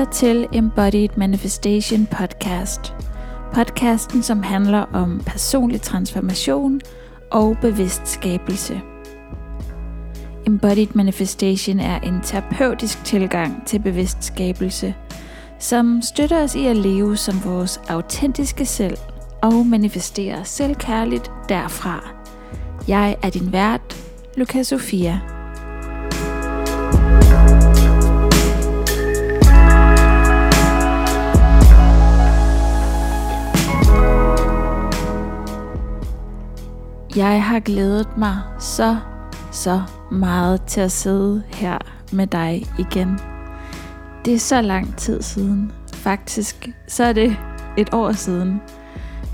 lytter til Embodied Manifestation Podcast. Podcasten, som handler om personlig transformation og bevidst skabelse. Embodied Manifestation er en terapeutisk tilgang til bevidst skabelse, som støtter os i at leve som vores autentiske selv og manifestere selvkærligt derfra. Jeg er din vært, Luca Sofia. Jeg har glædet mig så, så meget til at sidde her med dig igen. Det er så lang tid siden. Faktisk, så er det et år siden.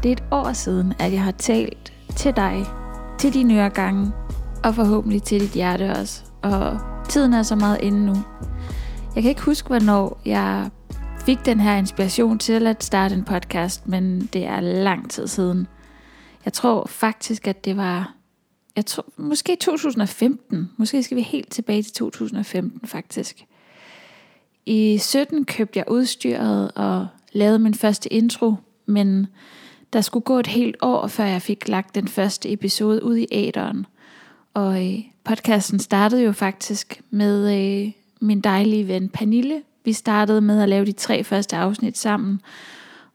Det er et år siden, at jeg har talt til dig, til dine øregange, og forhåbentlig til dit hjerte også. Og tiden er så meget inde nu. Jeg kan ikke huske, hvornår jeg fik den her inspiration til at starte en podcast, men det er lang tid siden. Jeg tror faktisk, at det var, jeg tror, måske 2015. Måske skal vi helt tilbage til 2015 faktisk. I 17 købte jeg udstyret og lavede min første intro, men der skulle gå et helt år, før jeg fik lagt den første episode ud i æderen. Og øh, podcasten startede jo faktisk med øh, min dejlige ven Panille. Vi startede med at lave de tre første afsnit sammen.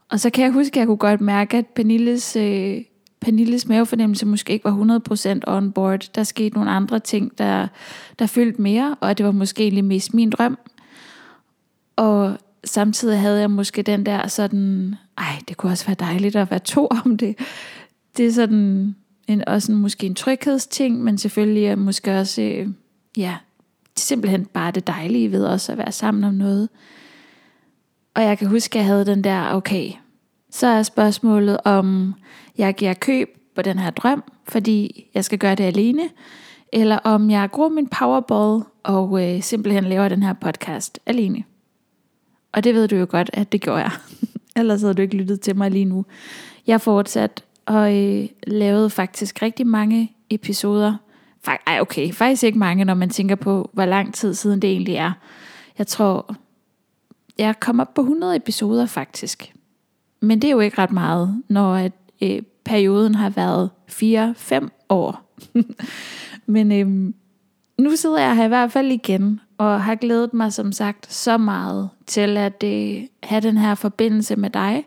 Og så kan jeg huske, at jeg kunne godt mærke, at Pernilles øh, Pernilles mavefornemmelse måske ikke var 100% on board. Der skete nogle andre ting, der, der fyldte mere, og det var måske egentlig mest min drøm. Og samtidig havde jeg måske den der sådan, ej, det kunne også være dejligt at være to om det. Det er sådan en, også en, måske en tryghedsting, men selvfølgelig er måske også, øh, ja, simpelthen bare det dejlige ved også at være sammen om noget. Og jeg kan huske, at jeg havde den der, okay, så er spørgsmålet, om jeg giver køb på den her drøm, fordi jeg skal gøre det alene, eller om jeg gruer min powerball og øh, simpelthen laver den her podcast alene. Og det ved du jo godt, at det gjorde jeg. Ellers havde du ikke lyttet til mig lige nu. Jeg fortsat og øh, lavede faktisk rigtig mange episoder. Ej, okay, faktisk ikke mange, når man tænker på, hvor lang tid siden det egentlig er. Jeg tror, jeg kom op på 100 episoder faktisk. Men det er jo ikke ret meget, når at, øh, perioden har været 4-5 år. Men øh, nu sidder jeg her i hvert fald igen, og har glædet mig som sagt så meget til at øh, have den her forbindelse med dig,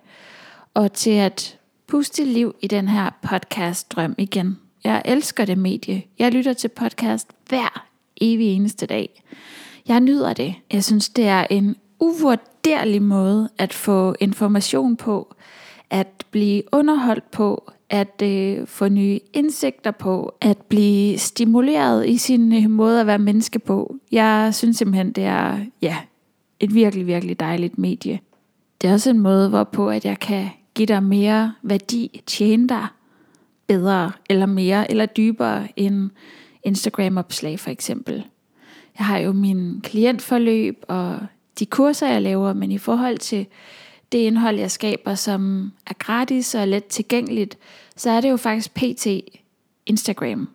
og til at puste liv i den her podcast drøm igen. Jeg elsker det medie. Jeg lytter til podcast hver evig eneste dag. Jeg nyder det. Jeg synes, det er en uvurderlig måde at få information på, at blive underholdt på, at øh, få nye indsigter på, at blive stimuleret i sin øh, måde at være menneske på. Jeg synes simpelthen, det er ja, et virkelig, virkelig dejligt medie. Det er også en måde, hvorpå at jeg kan give dig mere værdi, tjene dig bedre, eller mere, eller dybere end Instagram-opslag for eksempel. Jeg har jo min klientforløb og de kurser, jeg laver, men i forhold til det indhold, jeg skaber, som er gratis og let tilgængeligt, så er det jo faktisk pt. Instagram.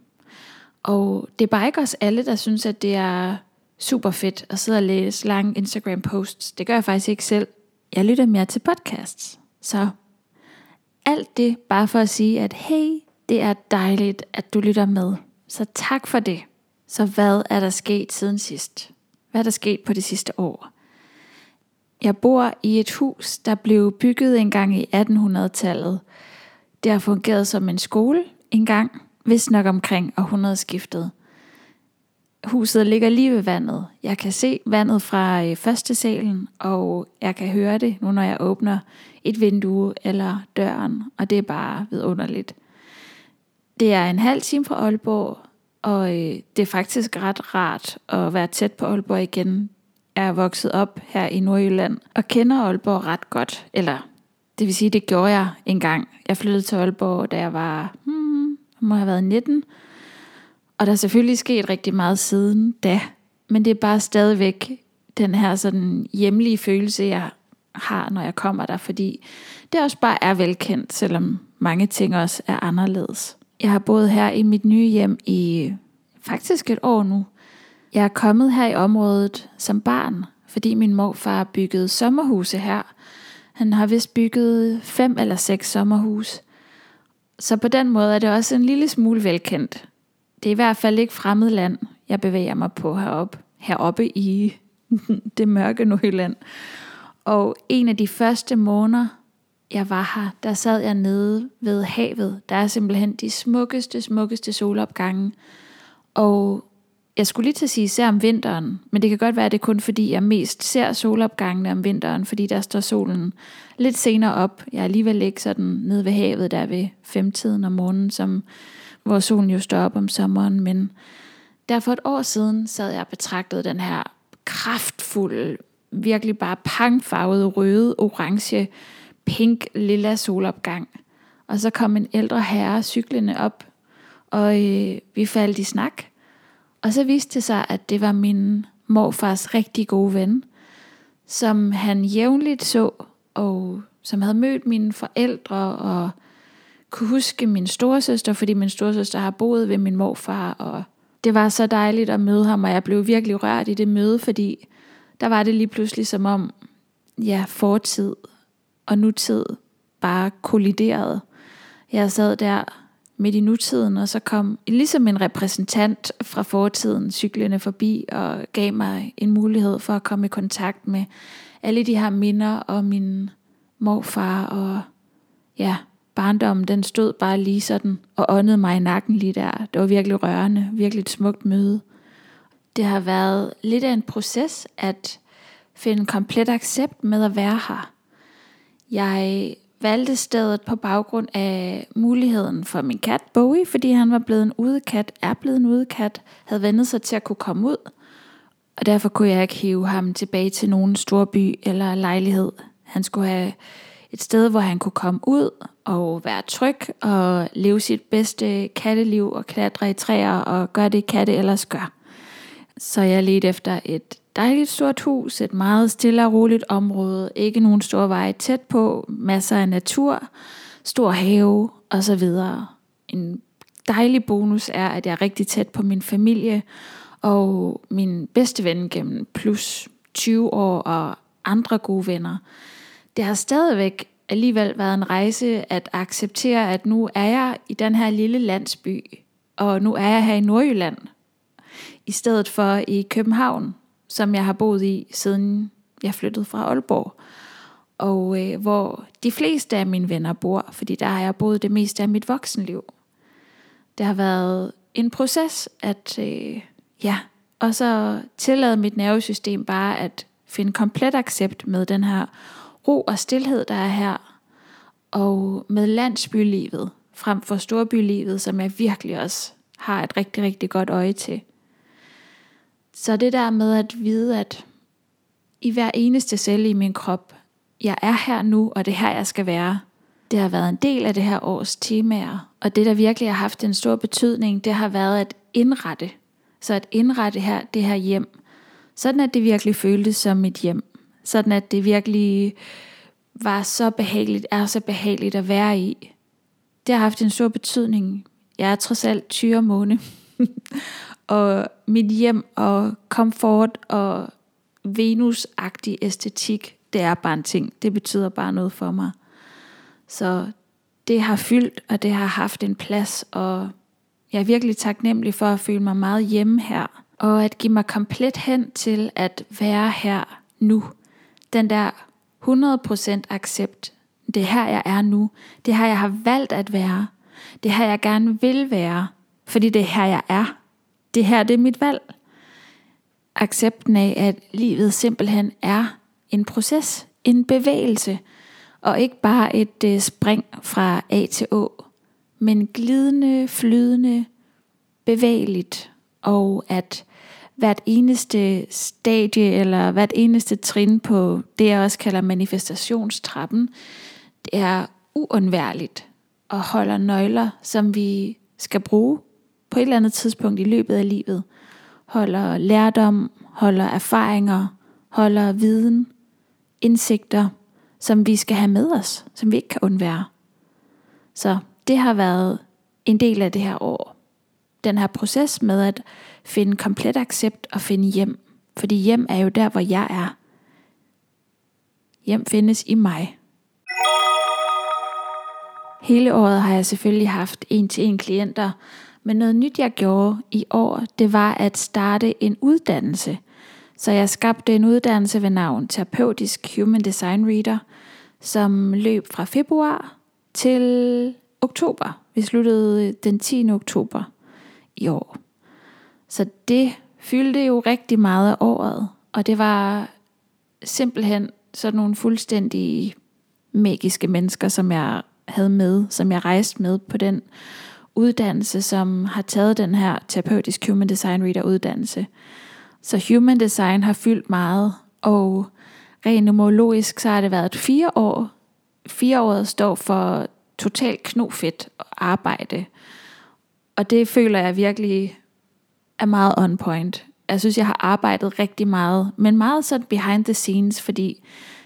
Og det er bare ikke os alle, der synes, at det er super fedt at sidde og læse lange Instagram posts. Det gør jeg faktisk ikke selv. Jeg lytter mere til podcasts. Så alt det bare for at sige, at hey, det er dejligt, at du lytter med. Så tak for det. Så hvad er der sket siden sidst? Hvad er der sket på det sidste år? Jeg bor i et hus, der blev bygget engang i 1800-tallet. Det har fungeret som en skole engang, hvis nok omkring århundredeskiftet. Huset ligger lige ved vandet. Jeg kan se vandet fra øh, første salen, og jeg kan høre det nu, når jeg åbner et vindue eller døren, og det er bare vidunderligt. Det er en halv time fra Aalborg, og øh, det er faktisk ret rart at være tæt på Aalborg igen er vokset op her i Nordjylland og kender Aalborg ret godt. Eller det vil sige, det gjorde jeg engang. Jeg flyttede til Aalborg, da jeg var, hmm, må have været 19. Og der er selvfølgelig sket rigtig meget siden da. Men det er bare stadigvæk den her sådan hjemlige følelse, jeg har, når jeg kommer der, fordi det også bare er velkendt, selvom mange ting også er anderledes. Jeg har boet her i mit nye hjem i faktisk et år nu, jeg er kommet her i området som barn, fordi min morfar byggede sommerhuse her. Han har vist bygget fem eller seks sommerhus. Så på den måde er det også en lille smule velkendt. Det er i hvert fald ikke fremmed land, jeg bevæger mig på heroppe, heroppe i det mørke Nordjylland. Og en af de første måneder, jeg var her, der sad jeg nede ved havet. Der er simpelthen de smukkeste, smukkeste solopgange. Og jeg skulle lige til at sige, især om vinteren, men det kan godt være, at det er kun fordi, jeg mest ser solopgangene om vinteren, fordi der står solen lidt senere op. Jeg er alligevel ikke sådan nede ved havet, der ved femtiden om morgenen, som, hvor solen jo står op om sommeren, men der for et år siden sad jeg og betragtede den her kraftfulde, virkelig bare pangfarvede, røde, orange, pink, lilla solopgang. Og så kom en ældre herre cyklende op, og øh, vi faldt i snak. Og så viste det sig, at det var min morfars rigtig gode ven, som han jævnligt så, og som havde mødt mine forældre, og kunne huske min storesøster, fordi min storesøster har boet ved min morfar, og det var så dejligt at møde ham, og jeg blev virkelig rørt i det møde, fordi der var det lige pludselig som om, ja, fortid og nutid bare kolliderede. Jeg sad der midt i nutiden, og så kom ligesom en repræsentant fra fortiden cyklende forbi og gav mig en mulighed for at komme i kontakt med alle de her minder og min morfar og ja, barndommen, den stod bare lige sådan og åndede mig i nakken lige der. Det var virkelig rørende, virkelig et smukt møde. Det har været lidt af en proces at finde komplet accept med at være her. Jeg valgte stedet på baggrund af muligheden for min kat Bowie, fordi han var blevet en udekat, er blevet en udekat, havde vendet sig til at kunne komme ud. Og derfor kunne jeg ikke hive ham tilbage til nogen stor by eller lejlighed. Han skulle have et sted, hvor han kunne komme ud og være tryg og leve sit bedste katteliv og klatre i træer og gøre det katte ellers gør. Så jeg ledte efter et dejligt stort hus, et meget stille og roligt område, ikke nogen store veje tæt på, masser af natur, stor have osv. En dejlig bonus er, at jeg er rigtig tæt på min familie og min bedste ven gennem plus 20 år og andre gode venner. Det har stadigvæk alligevel været en rejse at acceptere, at nu er jeg i den her lille landsby, og nu er jeg her i Nordjylland, i stedet for i København, som jeg har boet i, siden jeg flyttede fra Aalborg. Og øh, hvor de fleste af mine venner bor, fordi der har jeg boet det meste af mit voksenliv. Det har været en proces at, øh, ja, og så tillade mit nervesystem bare at finde komplet accept med den her ro og stillhed, der er her, og med landsbylivet frem for storbylivet, som jeg virkelig også har et rigtig, rigtig godt øje til. Så det der med at vide, at i hver eneste celle i min krop, jeg er her nu, og det er her, jeg skal være. Det har været en del af det her års temaer, og det, der virkelig har haft en stor betydning, det har været at indrette. Så at indrette her, det her hjem, sådan at det virkelig føltes som mit hjem. Sådan at det virkelig var så behageligt, er så behageligt at være i. Det har haft en stor betydning. Jeg er trods alt tyre måne. og mit hjem og komfort og venusagtig æstetik, det er bare en ting. Det betyder bare noget for mig. Så det har fyldt, og det har haft en plads, og jeg er virkelig taknemmelig for at føle mig meget hjemme her, og at give mig komplet hen til at være her nu. Den der 100% accept. Det er her, jeg er nu. Det er her, jeg har valgt at være. Det er her, jeg gerne vil være. Fordi det er her, jeg er. Det her, det er mit valg. Accepten af, at livet simpelthen er en proces, en bevægelse, og ikke bare et øh, spring fra A til Å, men glidende, flydende, bevægeligt, og at hvert eneste stadie eller hvert eneste trin på det, jeg også kalder manifestationstrappen, det er uundværligt og holder nøgler, som vi skal bruge på et eller andet tidspunkt i løbet af livet. Holder lærdom, holder erfaringer, holder viden, indsigter, som vi skal have med os, som vi ikke kan undvære. Så det har været en del af det her år. Den her proces med at finde komplet accept og finde hjem. Fordi hjem er jo der, hvor jeg er. hjem findes i mig. Hele året har jeg selvfølgelig haft en-til-en klienter, men noget nyt jeg gjorde i år, det var at starte en uddannelse. Så jeg skabte en uddannelse ved navn Terapeutisk Human Design Reader, som løb fra februar til oktober. Vi sluttede den 10. oktober i år. Så det fyldte jo rigtig meget af året, og det var simpelthen sådan nogle fuldstændig magiske mennesker, som jeg havde med, som jeg rejste med på den uddannelse, som har taget den her terapeutisk Human Design Reader uddannelse. Så Human Design har fyldt meget, og rent numerologisk, så har det været fire år. Fire år står for totalt knofedt arbejde. Og det føler jeg virkelig er meget on point. Jeg synes, jeg har arbejdet rigtig meget, men meget sådan behind the scenes, fordi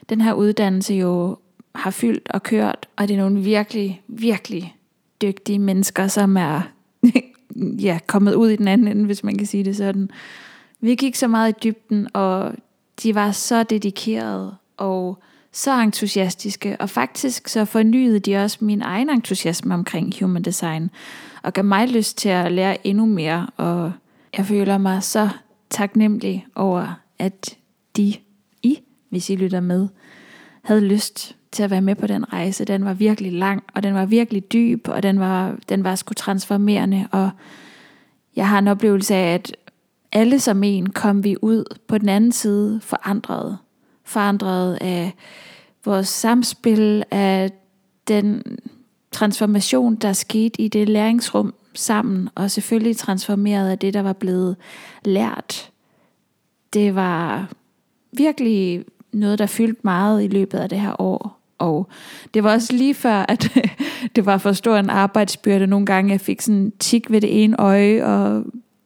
den her uddannelse jo har fyldt og kørt, og det er nogle virkelig, virkelig dygtige mennesker, som er ja, kommet ud i den anden ende, hvis man kan sige det sådan. Vi gik så meget i dybden, og de var så dedikerede og så entusiastiske, og faktisk så fornyede de også min egen entusiasme omkring human design, og gav mig lyst til at lære endnu mere, og jeg føler mig så taknemmelig over, at de, I, hvis I lytter med, havde lyst til at være med på den rejse. Den var virkelig lang, og den var virkelig dyb, og den var, den var sgu transformerende, og jeg har en oplevelse af, at alle som en kom vi ud på den anden side forandret. Forandret af vores samspil, af den transformation, der skete i det læringsrum sammen, og selvfølgelig transformeret af det, der var blevet lært. Det var virkelig noget, der fyldte meget i løbet af det her år. Og det var også lige før, at det var for stor en arbejdsbyrde. Nogle gange jeg fik sådan tik ved det ene øje, og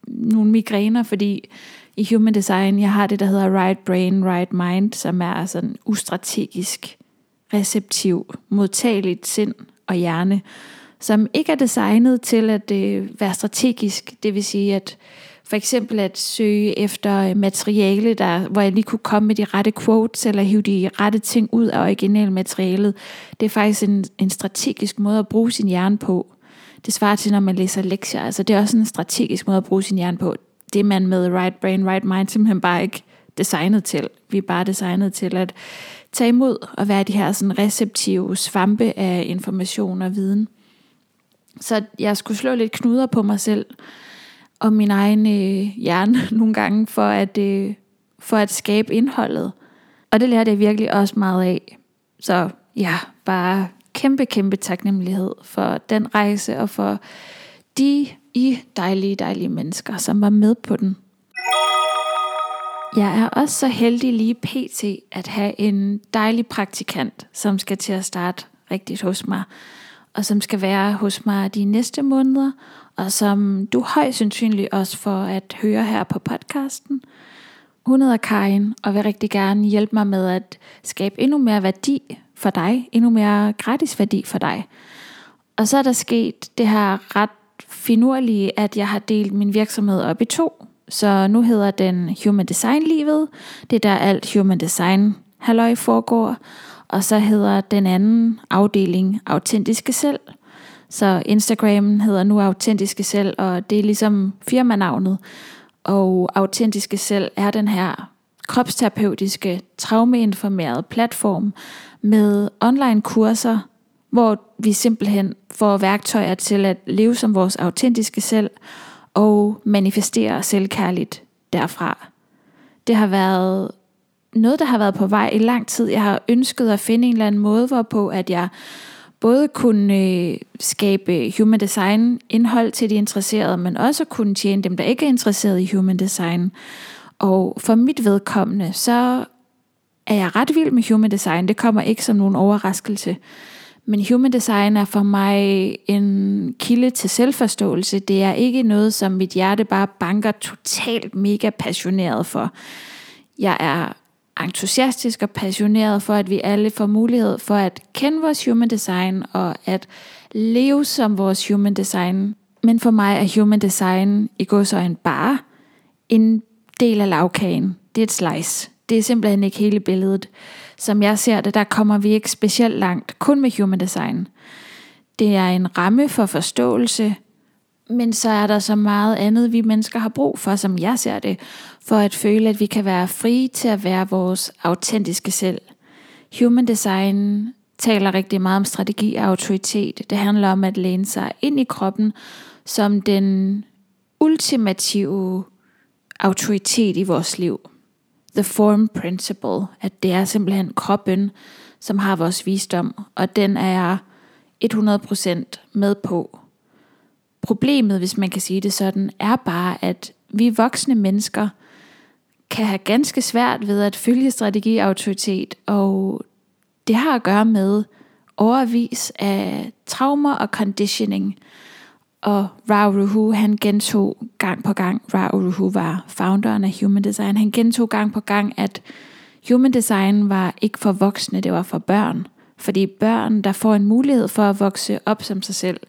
nogle migræner, fordi i human design, jeg har det, der hedder right brain, right mind, som er sådan ustrategisk, receptiv, modtageligt sind og hjerne, som ikke er designet til at øh, være strategisk. Det vil sige, at for eksempel at søge efter øh, materiale, der, hvor jeg lige kunne komme med de rette quotes, eller hive de rette ting ud af originalmaterialet. Det er faktisk en, en strategisk måde at bruge sin hjerne på. Det svarer til, når man læser lektier. Altså, det er også en strategisk måde at bruge sin hjerne på. Det er man med right brain, right mind simpelthen bare ikke designet til. Vi er bare designet til at tage imod og være de her sådan receptive svampe af information og viden. Så jeg skulle slå lidt knuder på mig selv og min egen øh, hjerne nogle gange for at, øh, for at skabe indholdet. Og det lærte jeg virkelig også meget af. Så ja, bare kæmpe, kæmpe taknemmelighed for den rejse og for de i dejlige, dejlige mennesker, som var med på den. Jeg er også så heldig lige pt. at have en dejlig praktikant, som skal til at starte rigtigt hos mig, og som skal være hos mig de næste måneder, og som du højst sandsynligt også får at høre her på podcasten. Hun hedder Karin, og vil rigtig gerne hjælpe mig med at skabe endnu mere værdi for dig, endnu mere gratis værdi for dig. Og så er der sket det her ret finurlige, at jeg har delt min virksomhed op i to. Så nu hedder den Human Design Livet. Det er der alt Human Design halløj foregår. Og så hedder den anden afdeling Autentiske Selv. Så Instagram hedder nu Autentiske Selv, og det er ligesom firmanavnet. Og Autentiske Selv er den her kropsterapeutiske, traumeinformerede platform med online kurser, hvor vi simpelthen får værktøjer til at leve som vores autentiske selv og manifestere selvkærligt derfra. Det har været noget, der har været på vej i lang tid. Jeg har ønsket at finde en eller anden måde, hvorpå at jeg både kunne øh, skabe human design indhold til de interesserede, men også kunne tjene dem, der ikke er interesseret i human design. Og for mit vedkommende, så er jeg ret vild med human design. Det kommer ikke som nogen overraskelse. Men human design er for mig en kilde til selvforståelse. Det er ikke noget, som mit hjerte bare banker totalt mega passioneret for. Jeg er entusiastisk og passioneret for, at vi alle får mulighed for at kende vores human design og at leve som vores human design. Men for mig er human design i går så en bare en del af lavkagen. Det er et slice. det er simpelthen ikke hele billedet. Som jeg ser det, der kommer vi ikke specielt langt, kun med human design. Det er en ramme for forståelse, men så er der så meget andet, vi mennesker har brug for, som jeg ser det, for at føle, at vi kan være frie til at være vores autentiske selv. Human design taler rigtig meget om strategi og autoritet. Det handler om at læne sig ind i kroppen som den ultimative autoritet i vores liv. The form principle, at det er simpelthen kroppen, som har vores visdom, og den er jeg 100% med på. Problemet, hvis man kan sige det sådan, er bare, at vi voksne mennesker kan have ganske svært ved at følge strategiautoritet, og og det har at gøre med overvis af traumer og conditioning. Og Rao Ruhu, han gentog gang på gang, Rao Ruhu var founderen af Human Design, han gentog gang på gang, at Human Design var ikke for voksne, det var for børn. Fordi børn, der får en mulighed for at vokse op som sig selv,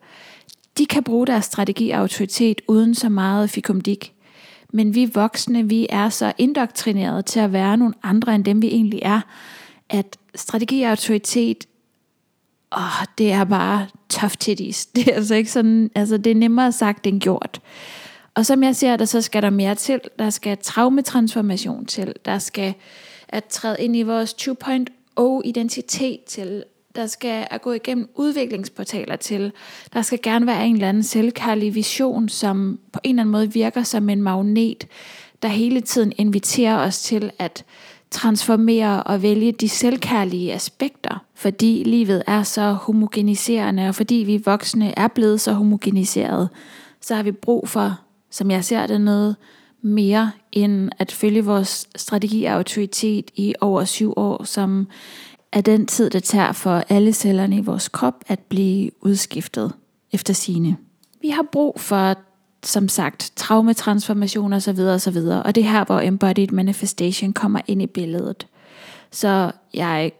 de kan bruge deres strategi og autoritet uden så meget fikumdik. Men vi voksne, vi er så indoktrineret til at være nogle andre end dem, vi egentlig er, at strategi og autoritet, åh, det er bare tough titties. Det er altså ikke sådan, altså det er nemmere sagt end gjort. Og som jeg ser det, så skal der mere til. Der skal traumetransformation til. Der skal at træde ind i vores 2.0 identitet til. Der skal at gå igennem udviklingsportaler til. Der skal gerne være en eller anden selvkærlig vision, som på en eller anden måde virker som en magnet, der hele tiden inviterer os til at transformere og vælge de selvkærlige aspekter, fordi livet er så homogeniserende, og fordi vi voksne er blevet så homogeniseret, så har vi brug for, som jeg ser det, noget mere end at følge vores strategi og autoritet i over syv år, som af den tid, det tager for alle cellerne i vores krop at blive udskiftet efter sine. Vi har brug for som sagt, traumetransformation og så videre og så videre. Og det er her, hvor embodied manifestation kommer ind i billedet. Så jeg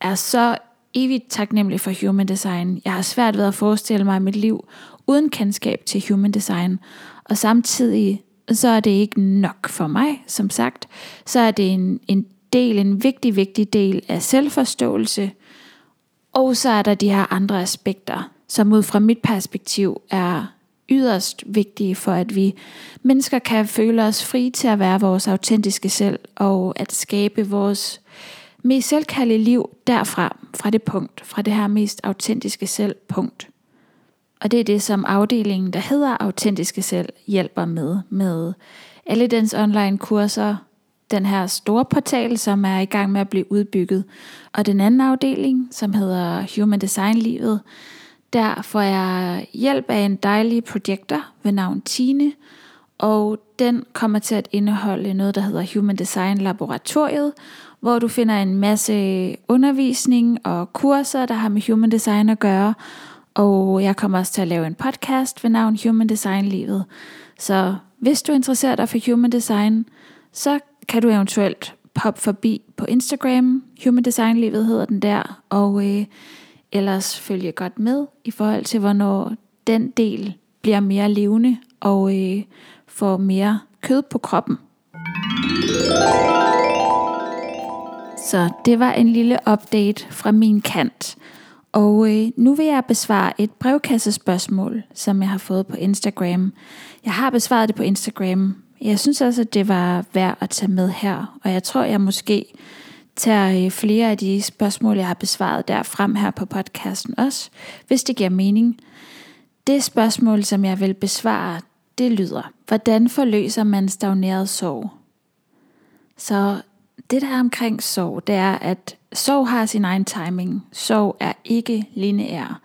er så evigt taknemmelig for human design. Jeg har svært ved at forestille mig mit liv uden kendskab til human design. Og samtidig så er det ikke nok for mig, som sagt. Så er det en, en del, en vigtig, vigtig del af selvforståelse. Og så er der de her andre aspekter, som ud fra mit perspektiv er yderst vigtige for, at vi mennesker kan føle os fri til at være vores autentiske selv, og at skabe vores mest selvkærlige liv derfra, fra det punkt, fra det her mest autentiske selv punkt. Og det er det, som afdelingen, der hedder Autentiske Selv, hjælper med, med alle dens online kurser, den her store portal, som er i gang med at blive udbygget, og den anden afdeling, som hedder Human Design Livet, der får jeg hjælp af en dejlig projekter ved navn Tine, og den kommer til at indeholde noget, der hedder Human Design Laboratoriet, hvor du finder en masse undervisning og kurser, der har med Human Design at gøre. Og jeg kommer også til at lave en podcast ved navn Human Design Livet. Så hvis du interesserer dig for Human Design, så kan du eventuelt pop forbi på Instagram. Human Design Livet hedder den der. Og øh, ellers følge godt med i forhold til, hvornår den del bliver mere levende og øh, får mere kød på kroppen. Så det var en lille update fra min kant. Og øh, nu vil jeg besvare et brevkassespørgsmål, som jeg har fået på Instagram. Jeg har besvaret det på Instagram. Jeg synes også, at det var værd at tage med her. Og jeg tror, jeg måske tager øh, flere af de spørgsmål, jeg har besvaret der frem her på podcasten også, hvis det giver mening. Det spørgsmål, som jeg vil besvare, det lyder, hvordan forløser man stagneret sorg? Så det der er omkring sorg, det er, at sorg har sin egen timing. Sorg er ikke lineær.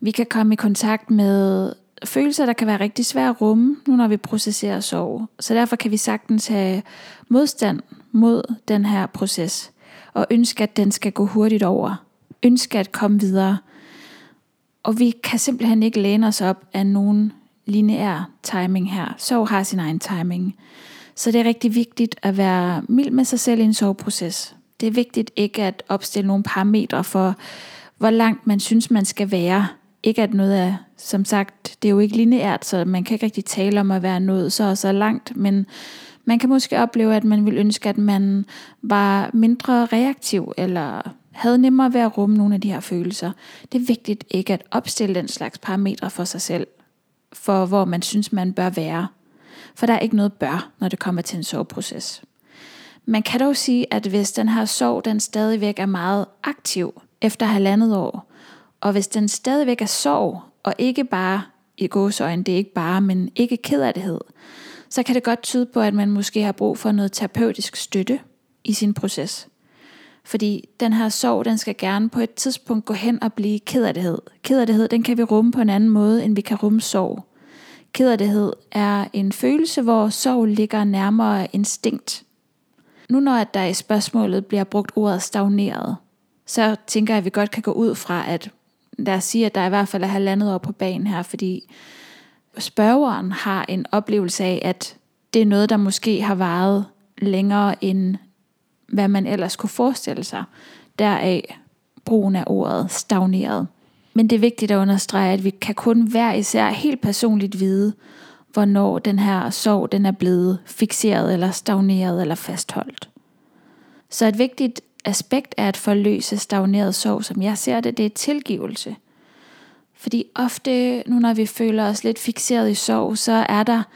Vi kan komme i kontakt med følelser, der kan være rigtig svære at rumme, nu når vi processerer sorg. Så derfor kan vi sagtens have modstand mod den her proces, og ønske, at den skal gå hurtigt over. Ønske at komme videre. Og vi kan simpelthen ikke læne os op af nogen lineær timing her. Sorg har sin egen timing. Så det er rigtig vigtigt at være mild med sig selv i en soveproces. Det er vigtigt ikke at opstille nogle parametre for, hvor langt man synes, man skal være. Ikke at noget er, som sagt, det er jo ikke lineært, så man kan ikke rigtig tale om at være nået så og så langt, men Man kan måske opleve, at man vil ønske, at man var mindre reaktiv, eller havde nemmere ved at rumme nogle af de her følelser. Det er vigtigt ikke at opstille den slags parametre for sig selv, for hvor man synes, man bør være. For der er ikke noget bør, når det kommer til en soveproces. Man kan dog sige, at hvis den her sorg, den stadigvæk er meget aktiv efter halvandet år, og hvis den stadigvæk er sorg, og ikke bare i gåsøjne, det er ikke bare, men ikke kederlighed, så kan det godt tyde på, at man måske har brug for noget terapeutisk støtte i sin proces. Fordi den her sorg, den skal gerne på et tidspunkt gå hen og blive kederlighed. Kederlighed, den kan vi rumme på en anden måde, end vi kan rumme sorg. Kederlighed er en følelse, hvor sorg ligger nærmere instinkt. Nu når der i spørgsmålet bliver brugt ordet stagneret, så tænker jeg, at vi godt kan gå ud fra, at lad os sige, at der i hvert fald er halvandet år på banen her, fordi spørgeren har en oplevelse af, at det er noget, der måske har varet længere end hvad man ellers kunne forestille sig. Deraf brugen af ordet stagneret. Men det er vigtigt at understrege, at vi kan kun hver især helt personligt vide, hvornår den her sorg den er blevet fixeret eller stagneret eller fastholdt. Så et vigtigt aspekt af at forløse stagneret sorg, som jeg ser det, det er tilgivelse. Fordi ofte, nu når vi føler os lidt fixeret i sorg, så er der et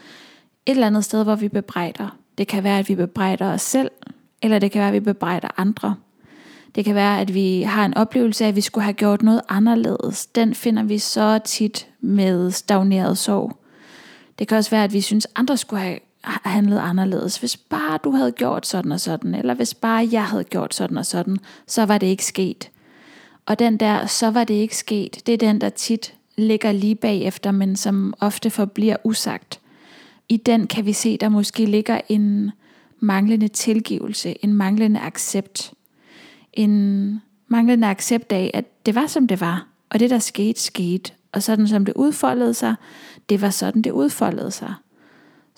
eller andet sted, hvor vi bebrejder. Det kan være, at vi bebrejder os selv, eller det kan være, at vi bebrejder andre. Det kan være, at vi har en oplevelse af, at vi skulle have gjort noget anderledes. Den finder vi så tit med stagneret sorg. Det kan også være, at vi synes, at andre skulle have handlet anderledes. Hvis bare du havde gjort sådan og sådan, eller hvis bare jeg havde gjort sådan og sådan, så var det ikke sket. Og den der, så var det ikke sket, det er den, der tit ligger lige bagefter, men som ofte forbliver usagt. I den kan vi se, der måske ligger en manglende tilgivelse, en manglende accept. En manglende accept af, at det var som det var, og det der skete, skete. Og sådan som det udfoldede sig, det var sådan det udfoldede sig.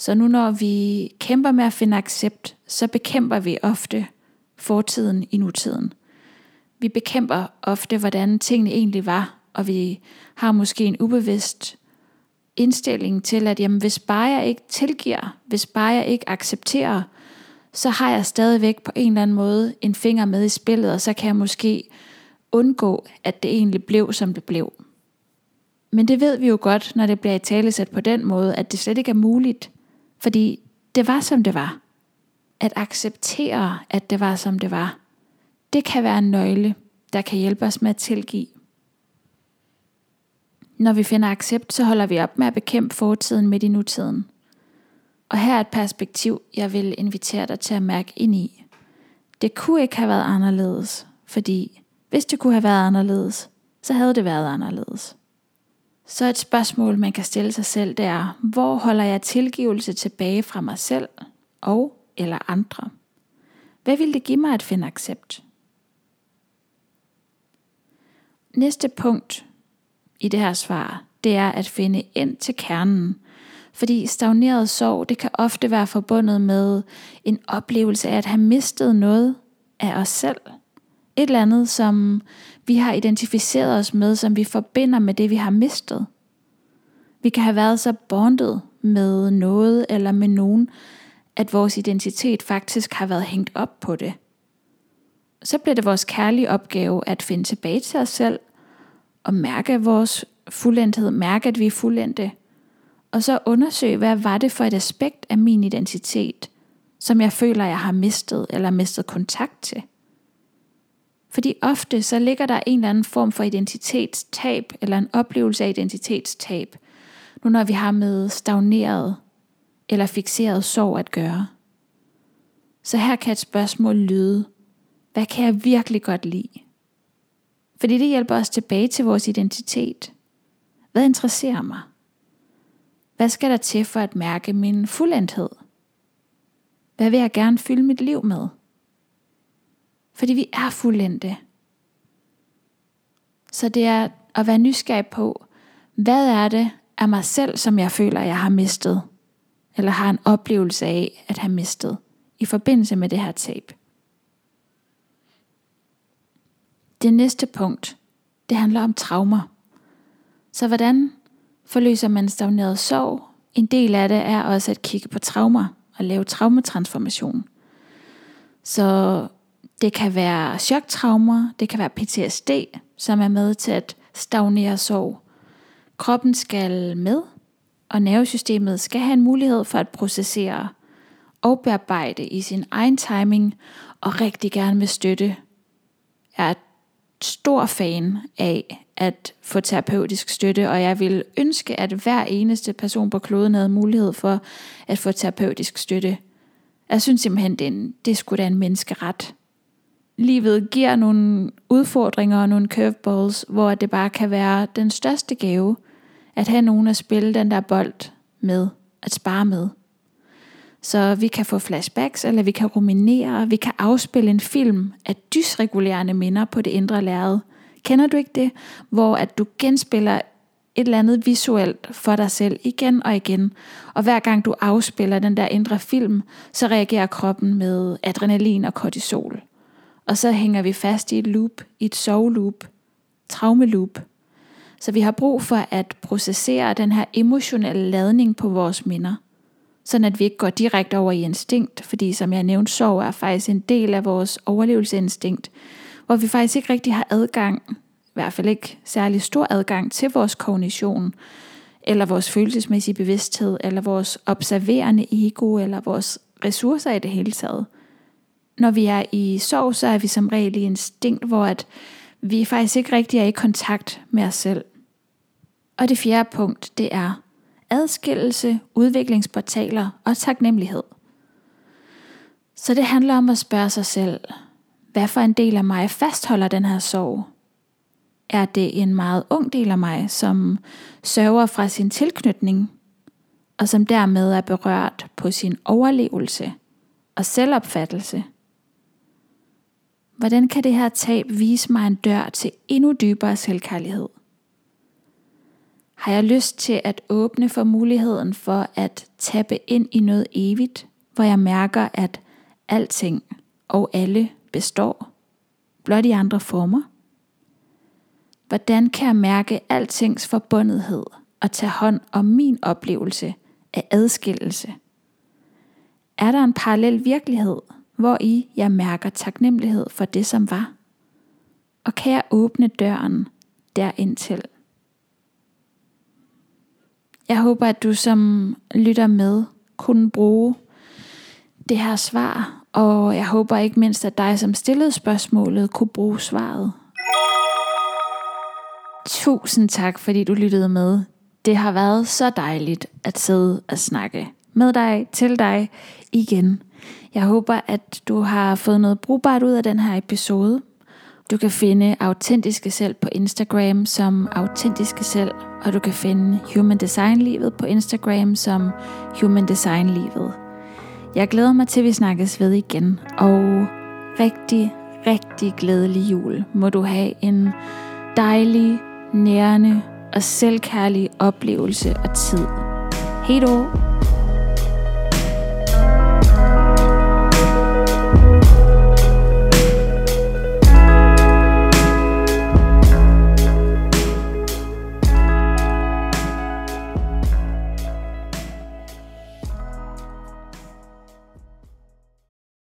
Så nu når vi kæmper med at finde accept, så bekæmper vi ofte fortiden i nutiden. Vi bekæmper ofte, hvordan tingene egentlig var, og vi har måske en ubevidst indstilling til, at jamen, hvis bare jeg ikke tilgiver, hvis bare jeg ikke accepterer, så har jeg stadigvæk på en eller anden måde en finger med i spillet, og så kan jeg måske undgå, at det egentlig blev, som det blev. Men det ved vi jo godt, når det bliver i talesat på den måde, at det slet ikke er muligt, fordi det var, som det var. At acceptere, at det var, som det var, det kan være en nøgle, der kan hjælpe os med at tilgive. Når vi finder accept, så holder vi op med at bekæmpe fortiden midt i nutiden. Og her er et perspektiv, jeg vil invitere dig til at mærke ind i. Det kunne ikke have været anderledes, fordi hvis det kunne have været anderledes, så havde det været anderledes. Så et spørgsmål, man kan stille sig selv, det er, hvor holder jeg tilgivelse tilbage fra mig selv og eller andre? Hvad vil det give mig at finde accept? Næste punkt i det her svar, det er at finde ind til kernen. Fordi stagneret sorg, det kan ofte være forbundet med en oplevelse af at have mistet noget af os selv. Et eller andet, som vi har identificeret os med, som vi forbinder med det, vi har mistet. Vi kan have været så bondet med noget eller med nogen, at vores identitet faktisk har været hængt op på det. Så bliver det vores kærlige opgave at finde tilbage til os selv og mærke vores fuldendthed, mærke at vi er fuldendte, og så undersøge, hvad var det for et aspekt af min identitet, som jeg føler, jeg har mistet eller mistet kontakt til. Fordi ofte så ligger der en eller anden form for identitetstab, eller en oplevelse af identitetstab, nu når vi har med stagneret eller fixeret sorg at gøre. Så her kan et spørgsmål lyde, hvad kan jeg virkelig godt lide? Fordi det hjælper os tilbage til vores identitet. Hvad interesserer mig? Hvad skal der til for at mærke min fuldendthed? Hvad vil jeg gerne fylde mit liv med? Fordi vi er fuldendte. Så det er at være nysgerrig på, hvad er det af mig selv, som jeg føler, jeg har mistet? Eller har en oplevelse af at have mistet i forbindelse med det her tab. Det næste punkt, det handler om traumer. Så hvordan forløser man stagneret sorg? En del af det er også at kigge på traumer. og lave traumatransformation. Så det kan være choktraumer, det kan være PTSD, som er med til at stagnere sorg. Kroppen skal med, og nervesystemet skal have en mulighed for at processere og bearbejde i sin egen timing, og rigtig gerne med støtte. Jeg er stor fan af at få terapeutisk støtte, og jeg vil ønske, at hver eneste person på kloden havde mulighed for at få terapeutisk støtte. Jeg synes simpelthen, det, er en, det skulle da en menneskeret. Livet giver nogle udfordringer og nogle curveballs, hvor det bare kan være den største gave, at have nogen at spille den der bold med, at spare med. Så vi kan få flashbacks, eller vi kan ruminere, vi kan afspille en film af dysregulerende minder på det indre lærred. Kender du ikke det? Hvor at du genspiller et eller andet visuelt for dig selv igen og igen. Og hver gang du afspiller den der indre film, så reagerer kroppen med adrenalin og kortisol. Og så hænger vi fast i et loop, i et soveloop, traumeloop. Så vi har brug for at processere den her emotionelle ladning på vores minder – sådan at vi ikke går direkte over i instinkt, fordi som jeg nævnte, sorg er faktisk en del af vores overlevelsesinstinkt, hvor vi faktisk ikke rigtig har adgang, i hvert fald ikke særlig stor adgang til vores kognition, eller vores følelsesmæssige bevidsthed, eller vores observerende ego, eller vores ressourcer i det hele taget. Når vi er i sorg, så er vi som regel i instinkt, hvor at vi faktisk ikke rigtig er i kontakt med os selv. Og det fjerde punkt, det er, adskillelse, udviklingsportaler og taknemmelighed. Så det handler om at spørge sig selv, hvad for en del af mig fastholder den her sorg? Er det en meget ung del af mig, som sørger fra sin tilknytning, og som dermed er berørt på sin overlevelse og selvopfattelse? Hvordan kan det her tab vise mig en dør til endnu dybere selvkærlighed? har jeg lyst til at åbne for muligheden for at tappe ind i noget evigt, hvor jeg mærker, at alting og alle består, blot i andre former? Hvordan kan jeg mærke altings forbundethed og tage hånd om min oplevelse af adskillelse? Er der en parallel virkelighed, hvor i jeg mærker taknemmelighed for det, som var? Og kan jeg åbne døren derind til? Jeg håber, at du som lytter med kunne bruge det her svar, og jeg håber ikke mindst, at dig som stillede spørgsmålet kunne bruge svaret. Tusind tak, fordi du lyttede med. Det har været så dejligt at sidde og snakke med dig, til dig igen. Jeg håber, at du har fået noget brugbart ud af den her episode. Du kan finde Autentiske Selv på Instagram som Autentiske Selv, og du kan finde Human Design Livet på Instagram som Human Design Livet. Jeg glæder mig til, at vi snakkes ved igen, og rigtig, rigtig glædelig jul må du have en dejlig, nærende og selvkærlig oplevelse og tid. Hej då!